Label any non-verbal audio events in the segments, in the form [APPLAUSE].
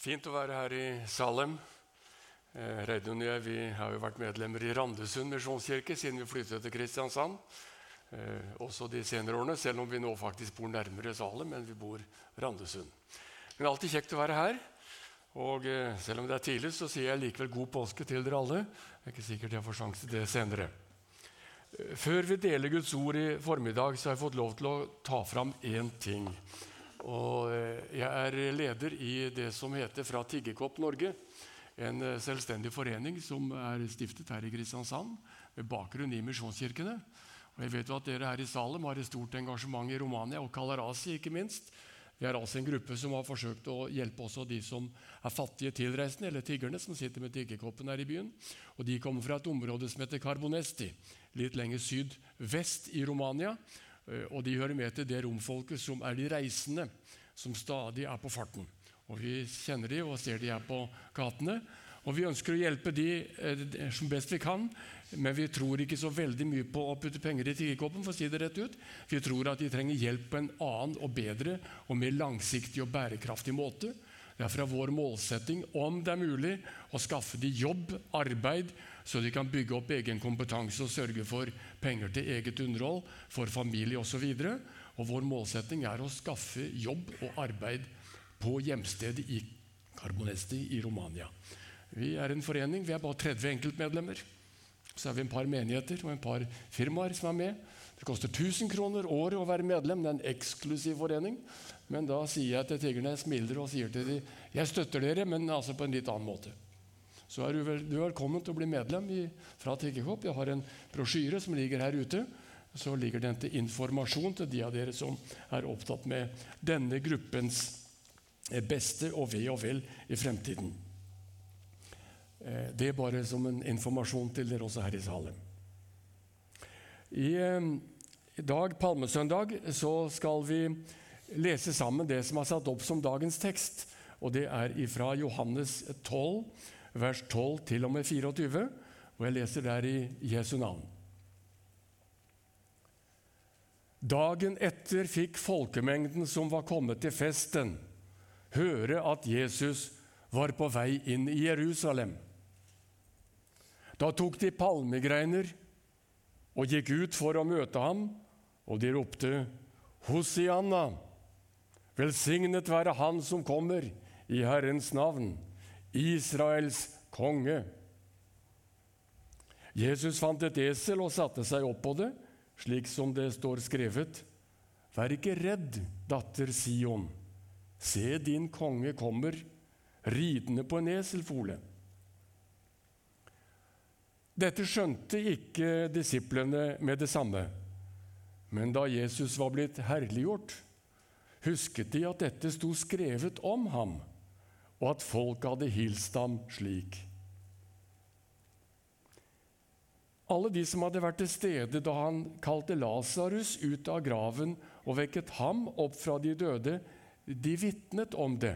Fint å være her i Salem. Eh, Reidun og jeg vi har jo vært medlemmer i Randesund misjonskirke siden vi flyttet til Kristiansand. Eh, også de senere årene, selv om vi nå faktisk bor nærmere Salem enn vi bor Randesund. Men alltid kjekt å være her. Og eh, selv om det er tidlig, så sier jeg likevel god påske til dere alle. Det er ikke sikkert jeg får sjanse til det senere. Eh, før vi deler Guds ord i formiddag, så har jeg fått lov til å ta fram én ting. Og eh, jeg er leder i det som heter Fra tiggerkopp Norge. En eh, selvstendig forening som er stiftet her i Kristiansand med bakgrunn i misjonskirkene. Og jeg vet jo at Dere her i Salem har et stort engasjement i Romania og Kalarasi, ikke minst. Vi er altså en gruppe som har forsøkt å hjelpe også de som er fattige tilreisende, eller tiggerne, som sitter med tiggerkoppen her i byen. Og De kommer fra et område som heter Carbonesti, litt lenger sydvest i Romania. Eh, og de hører med til det romfolket som er de reisende, som stadig er på farten. Og Vi kjenner de og ser de her på gatene. Og Vi ønsker å hjelpe de eh, som best vi kan, men vi tror ikke så veldig mye på å putte penger i tiggerkoppen. for å si det rett ut. Vi tror at de trenger hjelp på en annen og bedre og mer langsiktig og bærekraftig måte. Derfor er vår målsetting, om det er mulig, å skaffe de jobb, arbeid, så de kan bygge opp egen kompetanse og sørge for penger til eget underhold, for familie osv. Og vår målsetting er å skaffe jobb og arbeid på hjemstedet i Carbonesti i Romania. Vi er en forening, vi er bare 30 enkeltmedlemmer. Så er vi en par menigheter og en par firmaer som er med. Det koster 1000 kroner året å være medlem. Det er en eksklusiv forening. Men da sier jeg til tiggerne, jeg smiler og sier til dem jeg støtter dere, men altså på en litt annen måte. Så er du, vel, du er velkommen til å bli medlem i, fra Tiggerkopp. Jeg har en brosjyre som ligger her ute. Så ligger den til informasjon til de av dere som er opptatt med denne gruppens beste og ve og vel i fremtiden. Eh, det er bare som en informasjon til dere også her i salen. I, eh, I dag, palmesøndag, så skal vi lese sammen det som er satt opp som dagens tekst. Og Det er fra Johannes 12, vers 12 til og med 24. Og jeg leser der i Jesu navn. Dagen etter fikk folkemengden som var kommet til festen, høre at Jesus var på vei inn i Jerusalem. Da tok de palmegreiner og gikk ut for å møte ham, og de ropte Hosianna, velsignet være Han som kommer i Herrens navn, Israels konge. Jesus fant et esel og satte seg opp på det, slik som det står skrevet. Vær ikke redd, datter Sion. Se, din konge kommer, ridende på en eselfole. Dette skjønte ikke disiplene med det samme. Men da Jesus var blitt herliggjort, husket de at dette sto skrevet om ham, og at folk hadde hilst ham slik. Alle de som hadde vært til stede da han kalte Lasarus ut av graven og vekket ham opp fra de døde, de vitnet om det.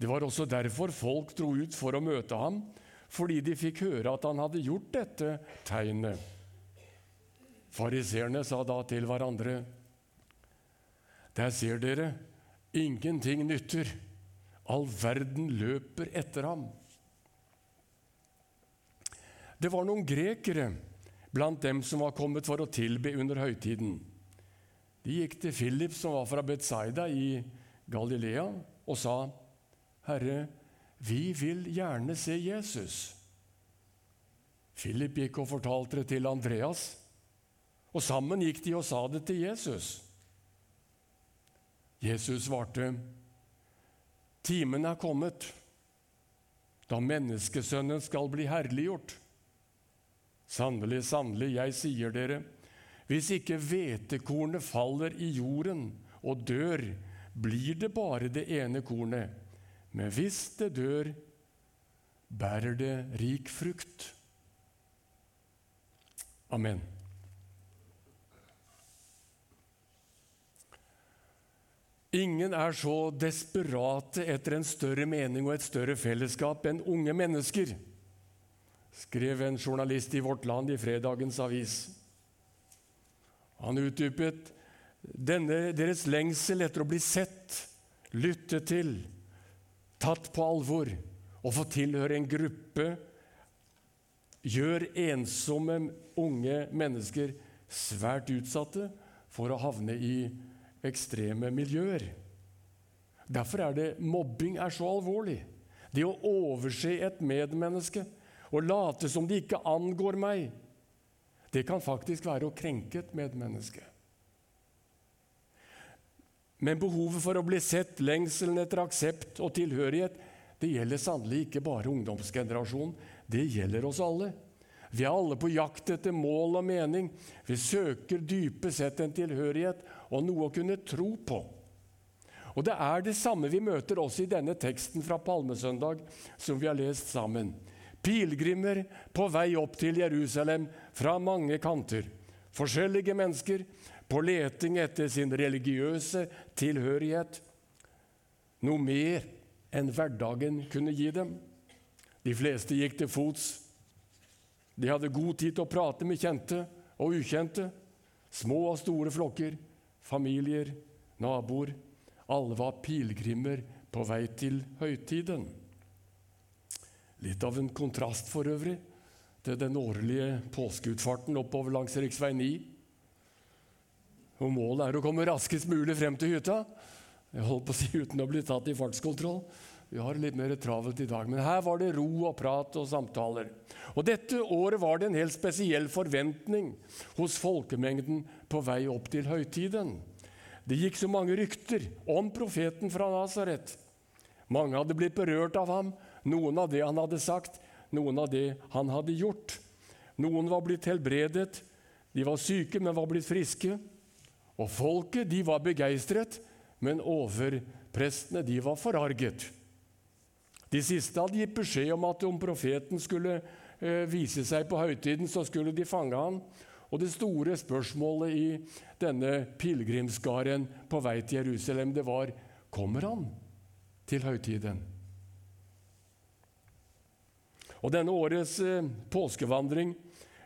Det var også derfor folk dro ut for å møte ham fordi de fikk høre at han hadde gjort dette tegnet. Fariseerne sa da til hverandre.: Der ser dere, ingenting nytter. All verden løper etter ham. Det var noen grekere blant dem som var kommet for å tilbe under høytiden. De gikk til Philip, som var fra Betzaida i Galilea, og sa, 'Herre, vi vil gjerne se Jesus. Philip gikk og fortalte det til Andreas, og sammen gikk de og sa det til Jesus. Jesus svarte, 'Timen er kommet, da menneskesønnen skal bli herliggjort.' Sannelig, sannelig, jeg sier dere, hvis ikke hvetekornet faller i jorden og dør, blir det bare det ene kornet. Men hvis det dør, bærer det rik frukt. Amen. Ingen er så desperate etter en større mening og et større fellesskap enn unge mennesker, skrev en journalist i Vårt Land i fredagens avis. Han utdypet denne deres lengsel etter å bli sett, lyttet til, tatt på alvor og få tilhøre en gruppe gjør ensomme unge mennesker svært utsatte for å havne i ekstreme miljøer. Derfor er det mobbing er så alvorlig. Det å overse et medmenneske og late som det ikke angår meg, det kan faktisk være å krenke et medmenneske. Men behovet for å bli sett, lengselen etter aksept og tilhørighet, det gjelder sannelig ikke bare ungdomsgenerasjonen. Det gjelder oss alle. Vi er alle på jakt etter mål og mening. Vi søker dypest sett en tilhørighet og noe å kunne tro på. Og Det er det samme vi møter også i denne teksten fra Palmesøndag, som vi har lest sammen. Pilegrimer på vei opp til Jerusalem fra mange kanter. Forskjellige mennesker på leting etter sin religiøse tilhørighet. Noe mer enn hverdagen kunne gi dem. De fleste gikk til fots. De hadde god tid til å prate med kjente og ukjente. Små og store flokker, familier, naboer. Alle var pilegrimer på vei til høytiden. Litt av en kontrast for øvrig til den årlige påskeutfarten oppover langs rv. 9. Og Målet er å komme raskest mulig frem til hytta. Jeg holdt på å si uten å bli tatt i fartskontroll. Vi har litt mer travelt i dag, men her var det ro og prat og samtaler. Og Dette året var det en helt spesiell forventning hos folkemengden på vei opp til høytiden. Det gikk så mange rykter om profeten fra Nasaret. Mange hadde blitt berørt av ham, noen av det han hadde sagt, noen av det han hadde gjort. Noen var blitt helbredet, de var syke, men var blitt friske. Og folket de var begeistret, men overprestene de var forarget. De siste hadde gitt beskjed om at om profeten skulle eh, vise seg på høytiden, så skulle de fange han. Og det store spørsmålet i denne pilegrimsskaren på vei til Jerusalem, det var kommer han til høytiden. Og denne årets eh, påskevandring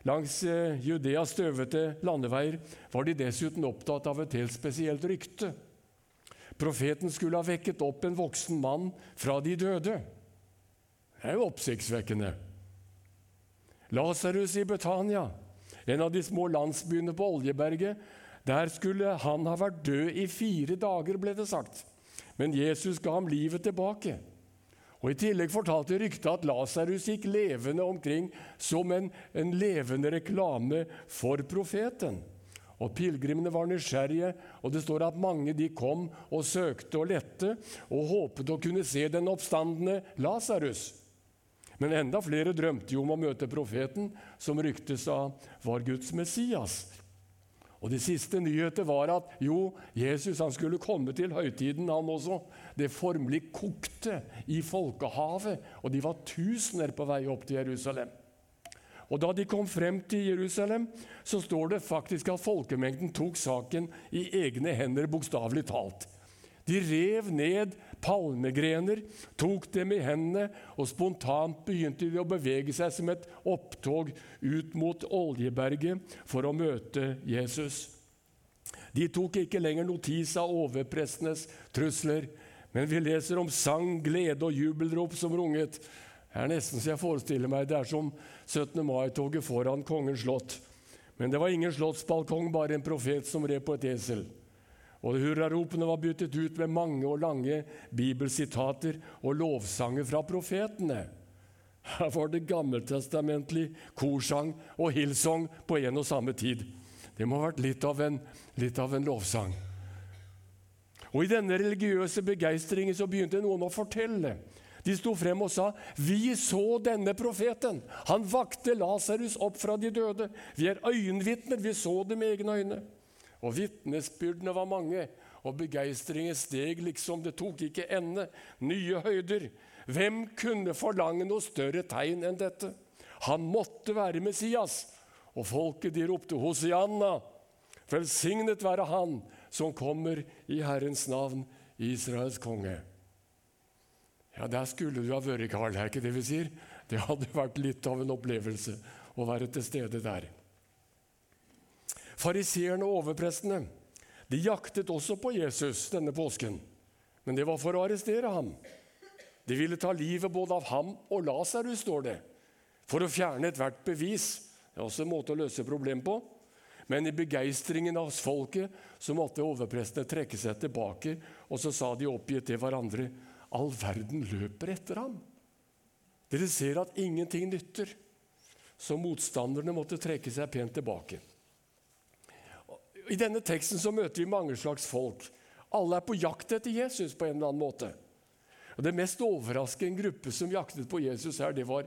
Langs eh, Judeas støvete landeveier var de dessuten opptatt av et helt spesielt rykte. Profeten skulle ha vekket opp en voksen mann fra de døde. Det er jo oppsiktsvekkende. Lasarus i Betania, en av de små landsbyene på Oljeberget, der skulle han ha vært død i fire dager, ble det sagt. Men Jesus ga ham livet tilbake. Og I tillegg fortalte ryktet at Lasarus gikk levende omkring som en, en levende reklame for profeten. Og Pilegrimene var nysgjerrige, og det står at mange de kom og søkte og lette og håpet å kunne se den oppstandende Lasarus. Men enda flere drømte jo om å møte profeten, som ryktes av var Guds Messias. Og De siste nyheter var at jo, Jesus han skulle komme til høytiden, han også. Det formelig kokte i folkehavet, og de var tusener på vei opp til Jerusalem. Og Da de kom frem til Jerusalem, så står det faktisk at folkemengden tok saken i egne hender, bokstavelig talt. De rev ned palmegrener, tok dem i hendene, og spontant begynte de å bevege seg som et opptog ut mot Oljeberget for å møte Jesus. De tok ikke lenger notis av overprestenes trusler, men vi leser om sang, glede og jubelrop som runget. Det er nesten så jeg forestiller meg det er som 17. mai-toget foran Kongens slott. Men det var ingen slottsbalkong, bare en profet som red på et esel. Og Hurraropene var byttet ut med mange og lange bibelsitater og lovsanger fra profetene. Her var det gammeltestamentlig korsang og hillsong på en og samme tid. Det må ha vært litt av en, litt av en lovsang. Og I denne religiøse begeistringen så begynte noen å fortelle. De sto frem og sa, 'Vi så denne profeten. Han vakte Lasarus opp fra de døde.' 'Vi er øyenvitner. Vi så det med egne øyne.' Og vitnesbyrdene var mange, og begeistringen steg liksom det tok ikke ende. Nye høyder. Hvem kunne forlange noe større tegn enn dette? Han måtte være Messias. Og folket de ropte Hosianna. Velsignet være Han som kommer i Herrens navn, Israels konge. Ja, Der skulle du ha vært, Karl. Er ikke det vi sier? Det hadde vært litt av en opplevelse å være til stede der. Fariseerne og overprestene de jaktet også på Jesus denne påsken, men det var for å arrestere ham. De ville ta livet både av ham og Lasarus, står det, for å fjerne ethvert bevis. Det er også en måte å løse problemet på. Men i begeistringen av folket så måtte overprestene trekke seg tilbake, og så sa de oppgitt til hverandre All verden løper etter ham. Dere ser at ingenting nytter. Så motstanderne måtte trekke seg pent tilbake. I denne teksten så møter vi mange slags folk. Alle er på jakt etter Jesus på en eller annen måte. Og Det mest overraskende gruppe som jaktet på Jesus her, det var,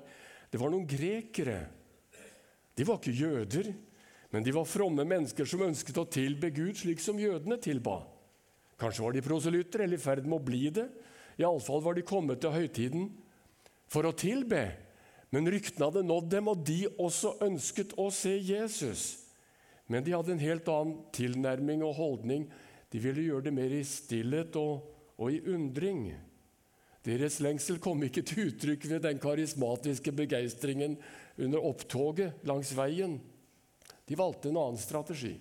det var noen grekere. De var ikke jøder, men de var fromme mennesker som ønsket å tilbe Gud slik som jødene tilba. Kanskje var de proselytter eller i ferd med å bli det. Iallfall var de kommet til høytiden for å tilbe. Men ryktene hadde nådd dem, og de også ønsket å se Jesus. Men de hadde en helt annen tilnærming og holdning. De ville gjøre det mer i stillhet og, og i undring. Deres lengsel kom ikke til uttrykk ved den karismatiske begeistringen under opptoget langs veien. De valgte en annen strategi.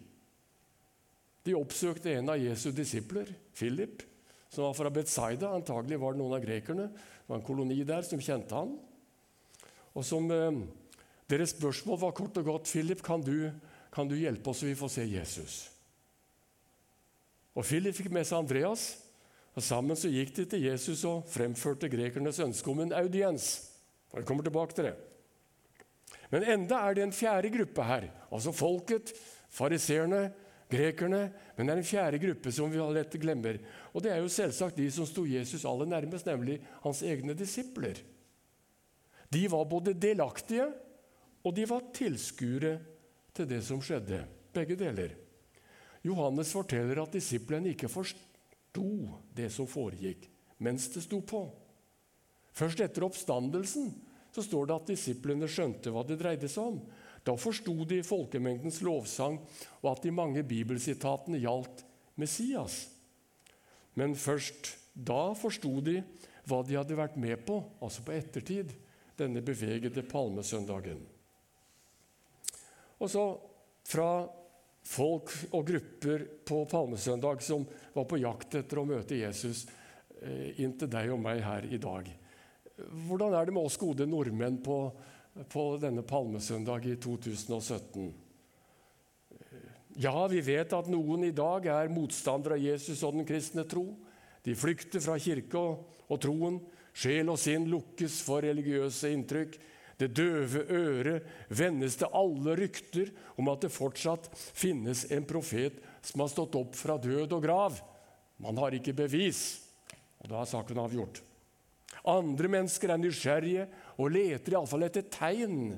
De oppsøkte en av Jesu disipler, Philip, som var fra Betzaida. Antagelig var det noen av grekerne. Det var en koloni der som kjente han. Og som eh, Deres spørsmål var kort og godt Philip, kan du, kan du hjelpe oss så vi får se Jesus? Og Philip fikk med seg Andreas. og Sammen så gikk de til Jesus og fremførte grekernes ønske om en audiens. Jeg kommer tilbake til det. Men enda er det en fjerde gruppe her, altså folket, fariseerne, grekerne. Men det er en fjerde gruppe som vi lett glemmer. Og det er jo selvsagt de som sto Jesus aller nærmest, nemlig hans egne disipler. De var både delaktige og de var tilskuere til det som skjedde. Begge deler. Johannes forteller at disiplene ikke forsto det som foregikk mens det sto på. Først etter oppstandelsen så står det at disiplene skjønte hva det dreide seg om. Da forsto de folkemengdens lovsang og at de mange bibelsitatene gjaldt Messias. Men først da forsto de hva de hadde vært med på, altså på ettertid, denne bevegede palmesøndagen. Og så fra folk og grupper på palmesøndag som var på jakt etter å møte Jesus, eh, inn til deg og meg her i dag. Hvordan er det med oss gode nordmenn på, på denne palmesøndag i 2017? Ja, vi vet at noen i dag er motstandere av Jesus og den kristne tro. De flykter fra kirke og, og troen. Sjel og sinn lukkes for religiøse inntrykk. Det døve øret vendes til alle rykter om at det fortsatt finnes en profet som har stått opp fra død og grav. Man har ikke bevis, og da er saken avgjort. Andre mennesker er nysgjerrige og leter iallfall etter tegn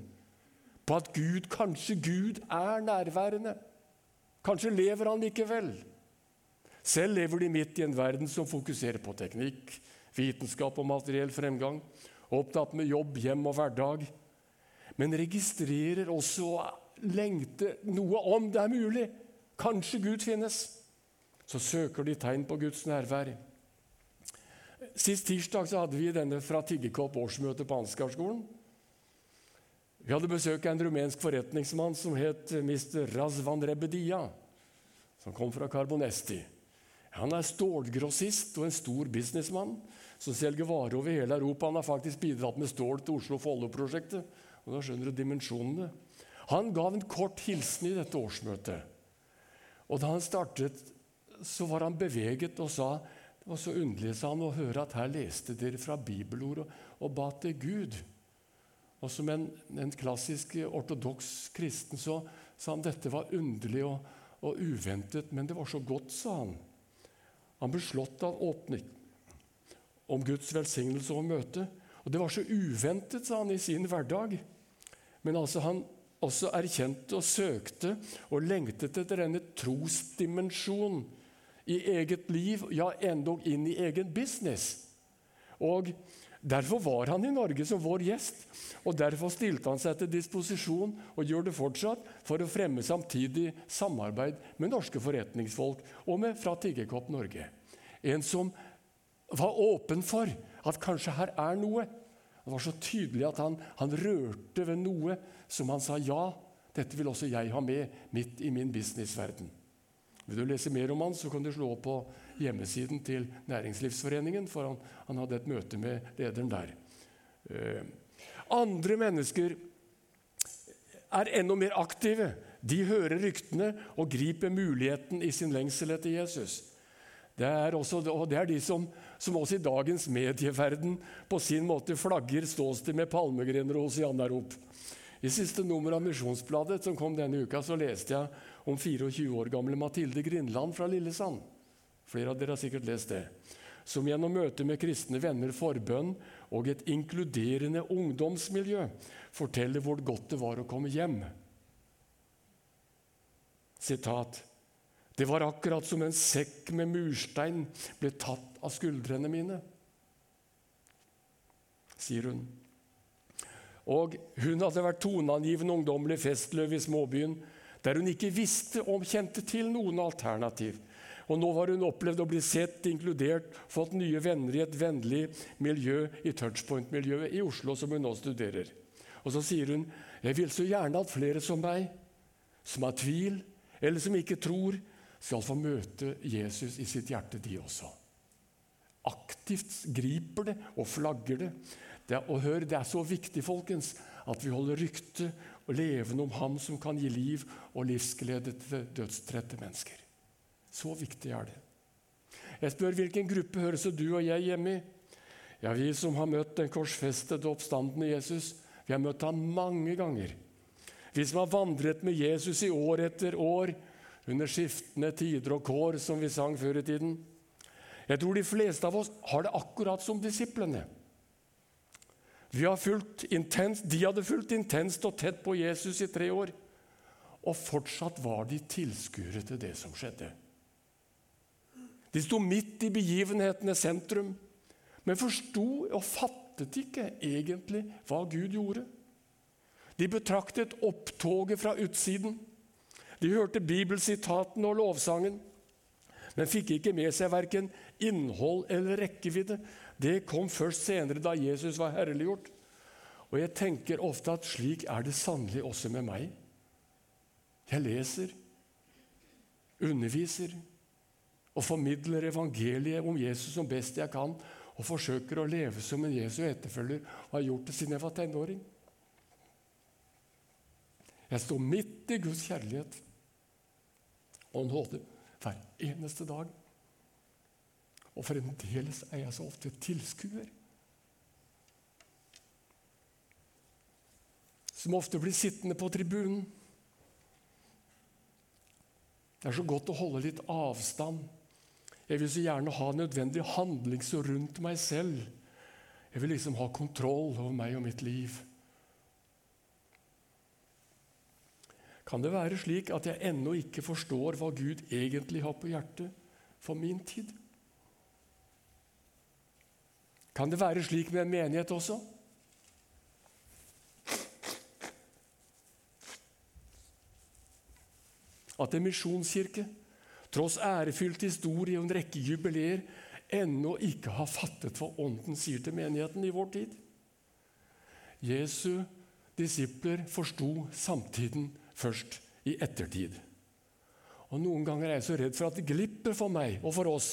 på at Gud, kanskje Gud, er nærværende. Kanskje lever han likevel. Selv lever de midt i en verden som fokuserer på teknikk, vitenskap og materiell fremgang, opptatt med jobb, hjem og hverdag, men registrerer også og lengter noe om det er mulig. Kanskje Gud finnes. Så søker de tegn på Guds nærvær. Sist tirsdag så hadde vi denne fra Tiggekopp årsmøte på Ansgarskolen. Vi hadde besøk av en rumensk forretningsmann som het Mr. Razvan Rebedia, som kom fra Carbonesti. Han er stålgrossist og en stor businessmann som selger varer over hele Europa. Han har faktisk bidratt med stål til Oslo-Follo-prosjektet. og da skjønner du dimensjonene. Han gav en kort hilsen i dette årsmøtet. Og Da han startet, så var han beveget og sa det var så underlig sa han, å høre at her leste dere fra bibelord og, og ba til Gud. Og Som en, en klassisk ortodoks kristen så sa han dette var underlig og, og, uventet, men det var så godt, sa han. Han ble slått av åpning om Guds velsignelse og møte. Og det var så uventet, sa han, i sin hverdag. Men altså han også erkjente og søkte og lengtet etter denne trosdimensjonen i eget liv, ja, endog inn i egen business. Og Derfor var han i Norge som vår gjest, og derfor stilte han seg til disposisjon og gjør det fortsatt for å fremme samtidig samarbeid med norske forretningsfolk og med fra Tiggerkopp Norge. En som var åpen for at kanskje her er noe. Det var så tydelig at han, han rørte ved noe som han sa ja, dette vil også jeg ha med midt i min businessverden. Vil du lese mer om han, så kan du slå opp på hjemmesiden til Næringslivsforeningen, for han, han hadde et møte med lederen der. Eh, andre mennesker er enda mer aktive. De hører ryktene og griper muligheten i sin lengsel etter Jesus. Det er, også, og det er de som, som, også i dagens medieverden på sin måte flagger ståsted med palmegrener og hosianarop. I siste nummer av Misjonsbladet som kom denne uka, så leste jeg om 24 år gamle Mathilde Grindland fra Lillesand. Flere av dere har sikkert lest det. Som gjennom møte med kristne venner, forbønn og et inkluderende ungdomsmiljø forteller hvor godt det var å komme hjem. Sitat. Det var akkurat som en sekk med murstein ble tatt av skuldrene mine, sier hun. Og hun hadde vært toneangivende ungdommelig festløv i småbyen, der hun ikke visste om kjente til noen alternativ. Og nå har hun opplevd å bli sett, inkludert, fått nye venner i et vennlig miljø i touchpoint-miljøet i Oslo, som hun nå studerer. Og så sier hun jeg vil så gjerne at flere som meg, som har tvil, eller som ikke tror, skal få møte Jesus i sitt hjerte, de også. Aktivt griper det og flagger det. det og hør, det er så viktig, folkens, at vi holder ryktet og levende om Ham som kan gi liv og livsglede til dødstrette mennesker. Så viktig er det. Jeg spør hvilken gruppe høres du og jeg hjemme i? Ja, Vi som har møtt den korsfestede oppstandende Jesus, vi har møtt ham mange ganger. Vi som har vandret med Jesus i år etter år, under skiftende tider og kår, som vi sang før i tiden. Jeg tror de fleste av oss har det akkurat som disiplene. Vi har fulgt intenst, De hadde fulgt intenst og tett på Jesus i tre år. Og fortsatt var de tilskuere til det som skjedde. De sto midt i begivenhetenes sentrum, men forsto og fattet ikke egentlig hva Gud gjorde. De betraktet opptoget fra utsiden. De hørte bibelsitatene og lovsangen, men fikk ikke med seg verken innhold eller rekkevidde. Det kom først senere, da Jesus var herliggjort. Og jeg tenker ofte at slik er det sannelig også med meg. Jeg leser, underviser og formidler evangeliet om Jesus som best jeg kan, og forsøker å leve som en Jesu etterfølger og har gjort det siden jeg var tenåring. Jeg står midt i Guds kjærlighet og nåde hver eneste dag. Og fremdeles er jeg så ofte tilskuer. Som ofte blir sittende på tribunen. Det er så godt å holde litt avstand. Jeg vil så gjerne ha nødvendig handling så rundt meg selv. Jeg vil liksom ha kontroll over meg og mitt liv. Kan det være slik at jeg ennå ikke forstår hva Gud egentlig har på hjertet for min tid? Kan det være slik med en menighet også? At en misjonskirke, tross ærefylt historie og en rekke jubileer, ennå ikke har fattet hva Ånden sier til menigheten i vår tid? Jesu disipler forsto samtiden først i ettertid. Og Noen ganger er jeg så redd for at det glipper for meg og for oss.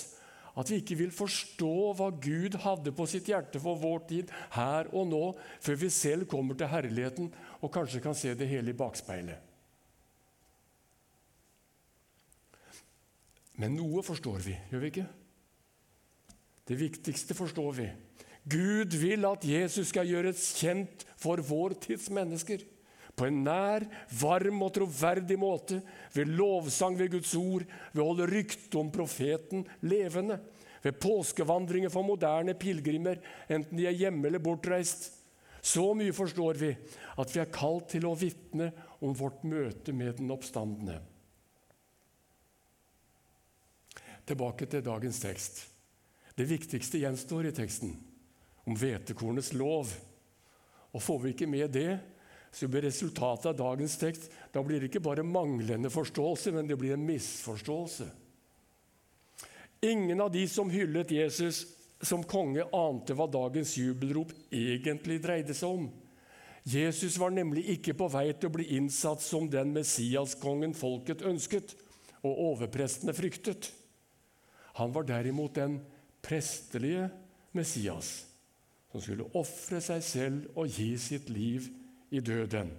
At vi ikke vil forstå hva Gud hadde på sitt hjerte for vår tid her og nå, før vi selv kommer til herligheten og kanskje kan se det hele i bakspeilet. Men noe forstår vi, gjør vi ikke? Det viktigste forstår vi. Gud vil at Jesus skal gjøres kjent for vår tids mennesker på en nær, varm og troverdig måte, ved lovsang ved Guds ord, ved å holde ryktet om profeten levende, ved påskevandringer for moderne pilegrimer, enten de er hjemme eller bortreist. Så mye forstår vi at vi er kalt til å vitne om vårt møte med den oppstandende. Tilbake til dagens tekst. Det viktigste gjenstår i teksten, om hvetekornets lov. Og Får vi ikke med det, så blir resultatet av dagens tekst da blir det ikke bare manglende forståelse, men det blir en misforståelse. Ingen av de som hyllet Jesus som konge, ante hva dagens jubelrop egentlig dreide seg om. Jesus var nemlig ikke på vei til å bli innsatt som den Messiaskongen folket ønsket, og overprestene fryktet. Han var derimot den prestelige Messias, som skulle ofre seg selv og gi sitt liv i døden,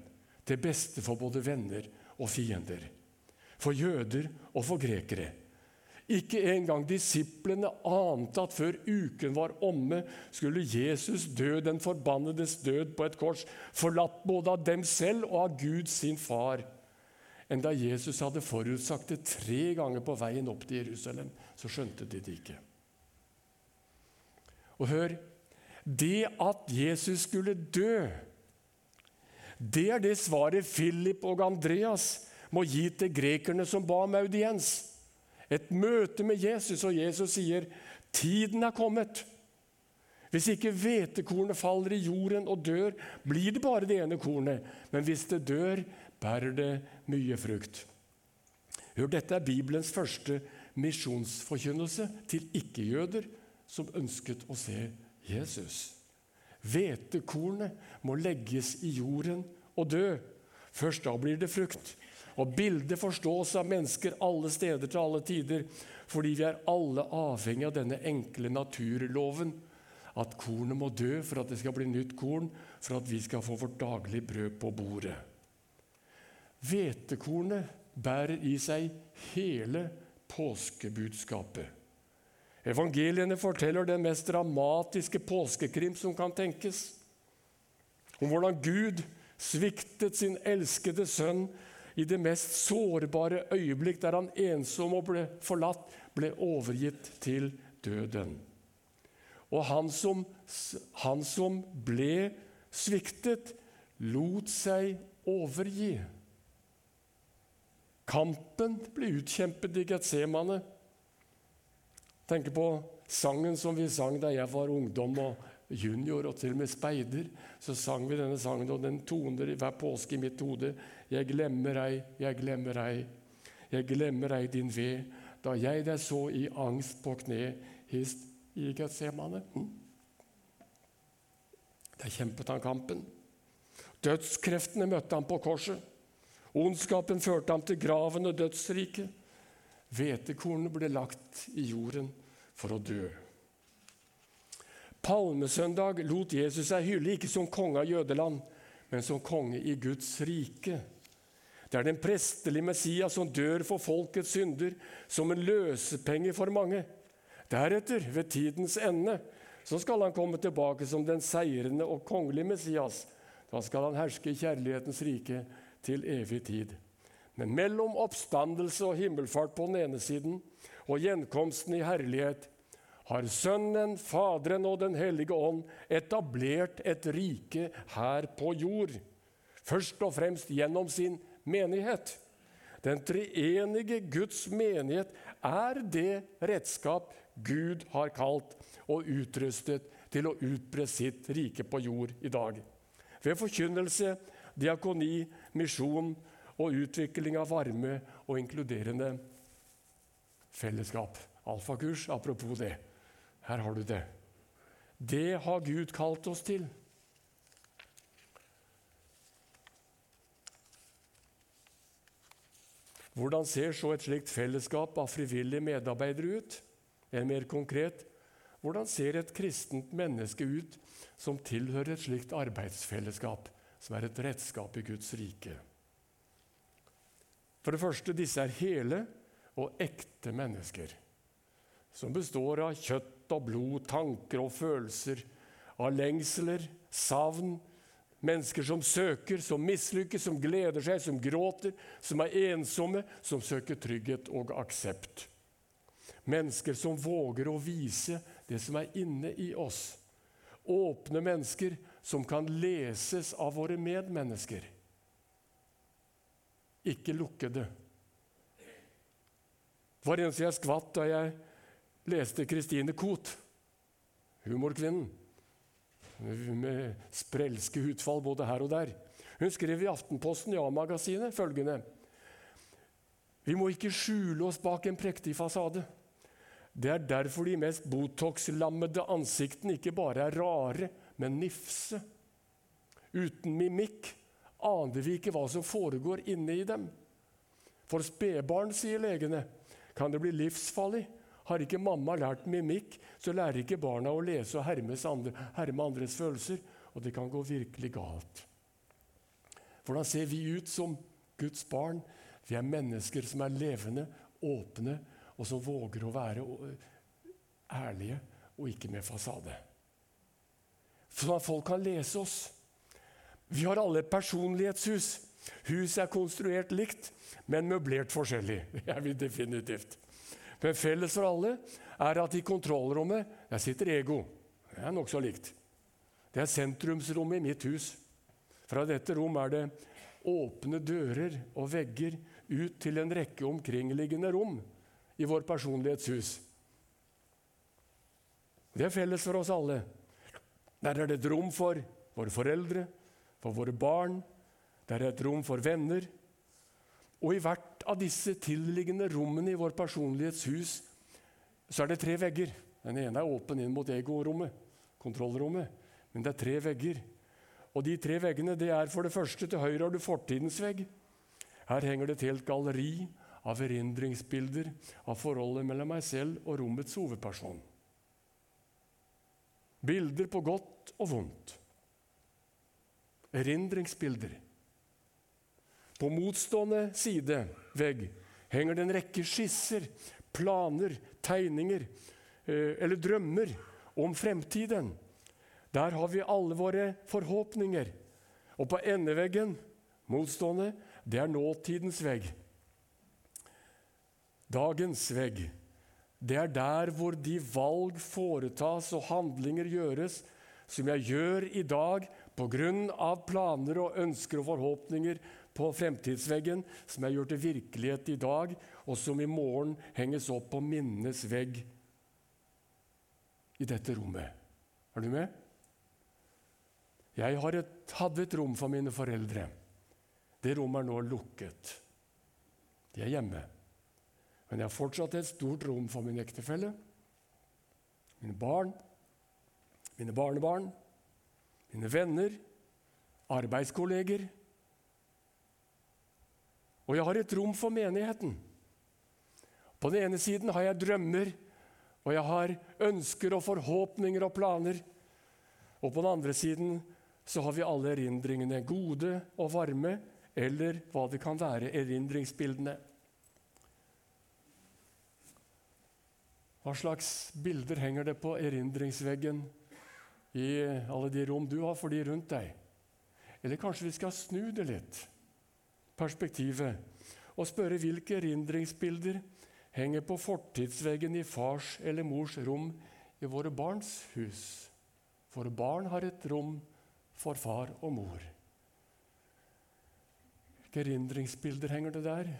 til beste for både venner og fiender, for jøder og for grekere. Ikke engang disiplene ante at før uken var omme, skulle Jesus dø den forbannedes død på et kors, forlatt både av dem selv og av Gud sin far. Enda Jesus hadde forutsagt det tre ganger på veien opp til Jerusalem, så skjønte de det ikke. Og hør det at Jesus skulle dø, det er det svaret Philip og Andreas må gi til grekerne som ba om audiens. Et møte med Jesus, og Jesus sier, 'Tiden er kommet'. Hvis ikke hvetekornet faller i jorden og dør, blir det bare det ene kornet. Men hvis det dør, bærer det mye frukt. Hør, Dette er Bibelens første misjonsforkynnelse til ikke-jøder som ønsket å se Jesus. Hvetekornet må legges i jorden og dø. Først da blir det frukt. Og bildet forstås av mennesker alle steder til alle tider, fordi vi er alle avhengig av denne enkle naturloven. At kornet må dø for at det skal bli nytt korn, for at vi skal få vårt daglige brød på bordet. Hvetekornet bærer i seg hele påskebudskapet. Evangeliene forteller den mest dramatiske påskekrim som kan tenkes. Om hvordan Gud sviktet sin elskede sønn i det mest sårbare øyeblikk der han ensom og ble forlatt, ble overgitt til døden. Og han som, han som ble sviktet, lot seg overgi. Kampen ble utkjempet i Getsemane tenker på sangen som vi sang da jeg var ungdom og junior, og til og med speider. Så sang vi denne sangen, og den toner hver påske i mitt hode. Jeg glemmer ei, jeg glemmer ei, jeg glemmer ei din ved, da jeg deg så i angst på kne hist i Getsemane. Hm? Der kjempet han kampen. Dødskreftene møtte han på korset. Ondskapen førte ham til graven og dødsriket. Hvetekornet ble lagt i jorden for å dø. Palmesøndag lot Jesus seg hylle ikke som konge av jødeland, men som konge i Guds rike. Det er den prestelige Messias som dør for folkets synder, som en løsepenge for mange. Deretter, ved tidens ende, så skal han komme tilbake som den seirende og kongelige Messias. Da skal han herske i kjærlighetens rike til evig tid. Men mellom oppstandelse og himmelfart på den ene siden og gjenkomsten i herlighet har Sønnen, Faderen og Den hellige ånd etablert et rike her på jord. Først og fremst gjennom sin menighet. Den treenige Guds menighet er det redskap Gud har kalt og utrustet til å utbre sitt rike på jord i dag. Ved forkynnelse, diakoni, misjon og utvikling av varme og inkluderende fellesskap. Alfakurs, apropos det. Her har du det. Det har Gud kalt oss til. Hvordan ser så et slikt fellesskap av frivillige medarbeidere ut? En mer konkret hvordan ser et kristent menneske ut som tilhører et slikt arbeidsfellesskap, som er et redskap i Guds rike? For det første, disse er hele og ekte mennesker. Som består av kjøtt og blod, tanker og følelser, av lengsler, savn. Mennesker som søker, som mislykkes, som gleder seg, som gråter, som er ensomme, som søker trygghet og aksept. Mennesker som våger å vise det som er inne i oss. Åpne mennesker som kan leses av våre medmennesker ikke lukkede. Var eneste jeg skvatt da jeg leste Christine Koht, humorkvinnen, med sprelske utfall både her og der. Hun skrev i Aftenposten Ja-magasinet følgende Vi må ikke skjule oss bak en prektig fasade. Det er derfor de mest Botox-lammede ansiktene ikke bare er rare, men nifse. Uten mimikk aner vi ikke hva som foregår inne i dem. For spedbarn, sier legene, kan det bli livsfarlig Har ikke mamma lært mimikk, så lærer ikke barna å lese og andre, herme andres følelser, og det kan gå virkelig galt. Hvordan ser vi ut som Guds barn? Vi er mennesker som er levende, åpne, og som våger å være ærlige og ikke med fasade. Sånn at folk kan lese oss. Vi har alle et personlighetshus. Huset er konstruert likt, men møblert forskjellig. [LAUGHS] Det er vi definitivt. Men felles for alle er at i kontrollrommet der sitter ego. Det er nokså likt. Det er sentrumsrommet i mitt hus. Fra dette rom er det åpne dører og vegger ut til en rekke omkringliggende rom i vår personlighetshus. Det er felles for oss alle. Der er det et rom for våre foreldre, for våre barn. Der er et rom for venner. Og i hvert av disse tilliggende rommene i vår personlighetshus så er det tre vegger. Den ene er åpen inn mot egorommet, kontrollrommet. Men det er tre vegger. Og de tre veggene det er for det første til høyre har du fortidens vegg. Her henger det et helt galleri av erindringsbilder av forholdet mellom meg selv og rommets hovedperson. Bilder på godt og vondt. Erindringsbilder. På motstående side, vegg, henger det en rekke skisser, planer, tegninger eh, eller drømmer om fremtiden. Der har vi alle våre forhåpninger. Og på endeveggen, motstående, det er nåtidens vegg. Dagens vegg. Det er der hvor de valg foretas og handlinger gjøres som jeg gjør i dag pga. planer og ønsker og forhåpninger på fremtidsveggen, som jeg gjør til virkelighet i dag, og som i morgen henges opp på minnenes vegg i dette rommet. Er du med? Jeg et, hadde et rom for mine foreldre. Det rommet er nå lukket. De er hjemme. Men jeg har fortsatt et stort rom for min ektefelle, mine barn, mine barnebarn, mine venner, arbeidskolleger. Og jeg har et rom for menigheten. På den ene siden har jeg drømmer, og jeg har ønsker og forhåpninger og planer. Og på den andre siden så har vi alle erindringene, gode og varme, eller hva det kan være, erindringsbildene. Hva slags bilder henger det på erindringsveggen i alle de rom du har for de rundt deg? Eller kanskje vi skal snu det litt, perspektivet, og spørre hvilke erindringsbilder henger på fortidsveggen i fars eller mors rom i våre barns hus. For barn har et rom for far og mor. Hvilke erindringsbilder henger det der?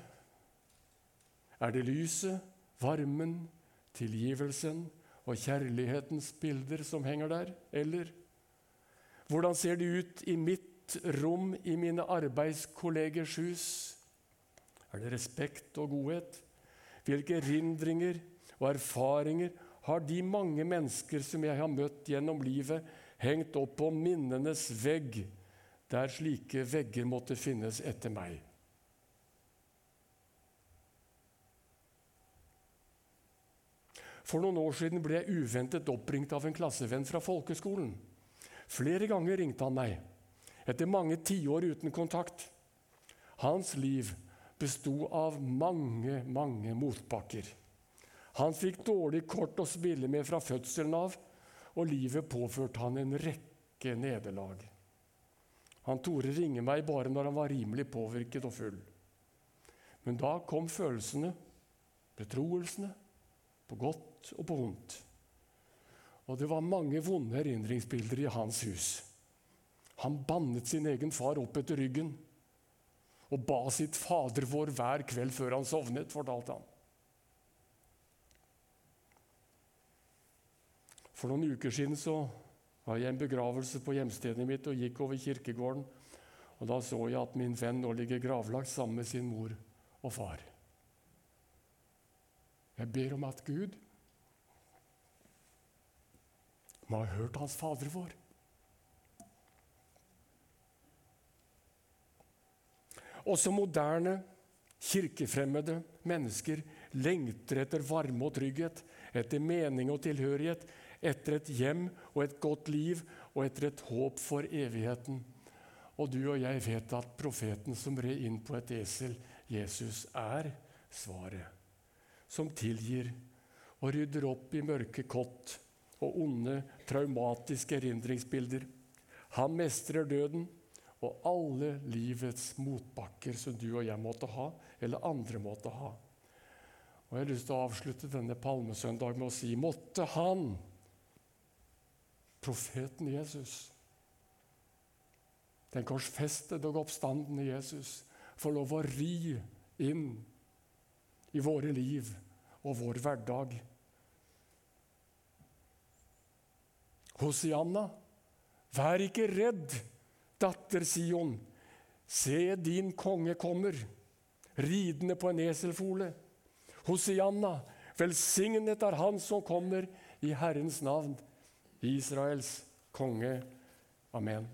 Er det lyset, varmen, tilgivelsen og kjærlighetens bilder som henger der, eller? Hvordan ser det ut i mitt rom i mine arbeidskollegers hus? Er det respekt og godhet? Hvilke erindringer og erfaringer har de mange mennesker som jeg har møtt gjennom livet, hengt opp på minnenes vegg, der slike vegger måtte finnes etter meg. For noen år siden ble jeg uventet oppringt av en klassevenn fra folkeskolen. Flere ganger ringte han meg, etter mange tiår uten kontakt. Hans liv besto av mange, mange motbakker. Han fikk dårlig kort å spille med fra fødselen av, og livet påførte han en rekke nederlag. Han torde ringe meg bare når han var rimelig påvirket og full. Men da kom følelsene, betroelsene, på godt og på vondt. Og det var mange vonde erindringsbilder i hans hus. Han bannet sin egen far opp etter ryggen og ba sitt Fader vår hver kveld før han sovnet, fortalte han. For noen uker siden så var jeg i en begravelse på hjemstedet mitt og gikk over kirkegården. Og Da så jeg at min venn nå ligger gravlagt sammen med sin mor og far. Jeg ber om at Gud må ha hørt hans Fader vår. Også moderne, kirkefremmede mennesker lengter etter varme og trygghet, etter mening og tilhørighet, etter et hjem og et godt liv og etter et håp for evigheten. Og du og jeg vet at profeten som red inn på et esel, Jesus, er svaret. Som tilgir og rydder opp i mørke kott og onde, traumatiske erindringsbilder. Han mestrer døden og alle livets motbakker som du og jeg måtte ha, eller andre måtte ha. Og Jeg har lyst til å avslutte denne palmesøndag med å si måtte han, profeten Jesus, den korsfestede og oppstandende Jesus, få lov å ri inn i våre liv og vår hverdag. Hosianna, vær ikke redd Datter Sion, se din konge kommer, ridende på en eselfole. Hosianna, velsignet er Han som kommer i Herrens navn, Israels konge. Amen.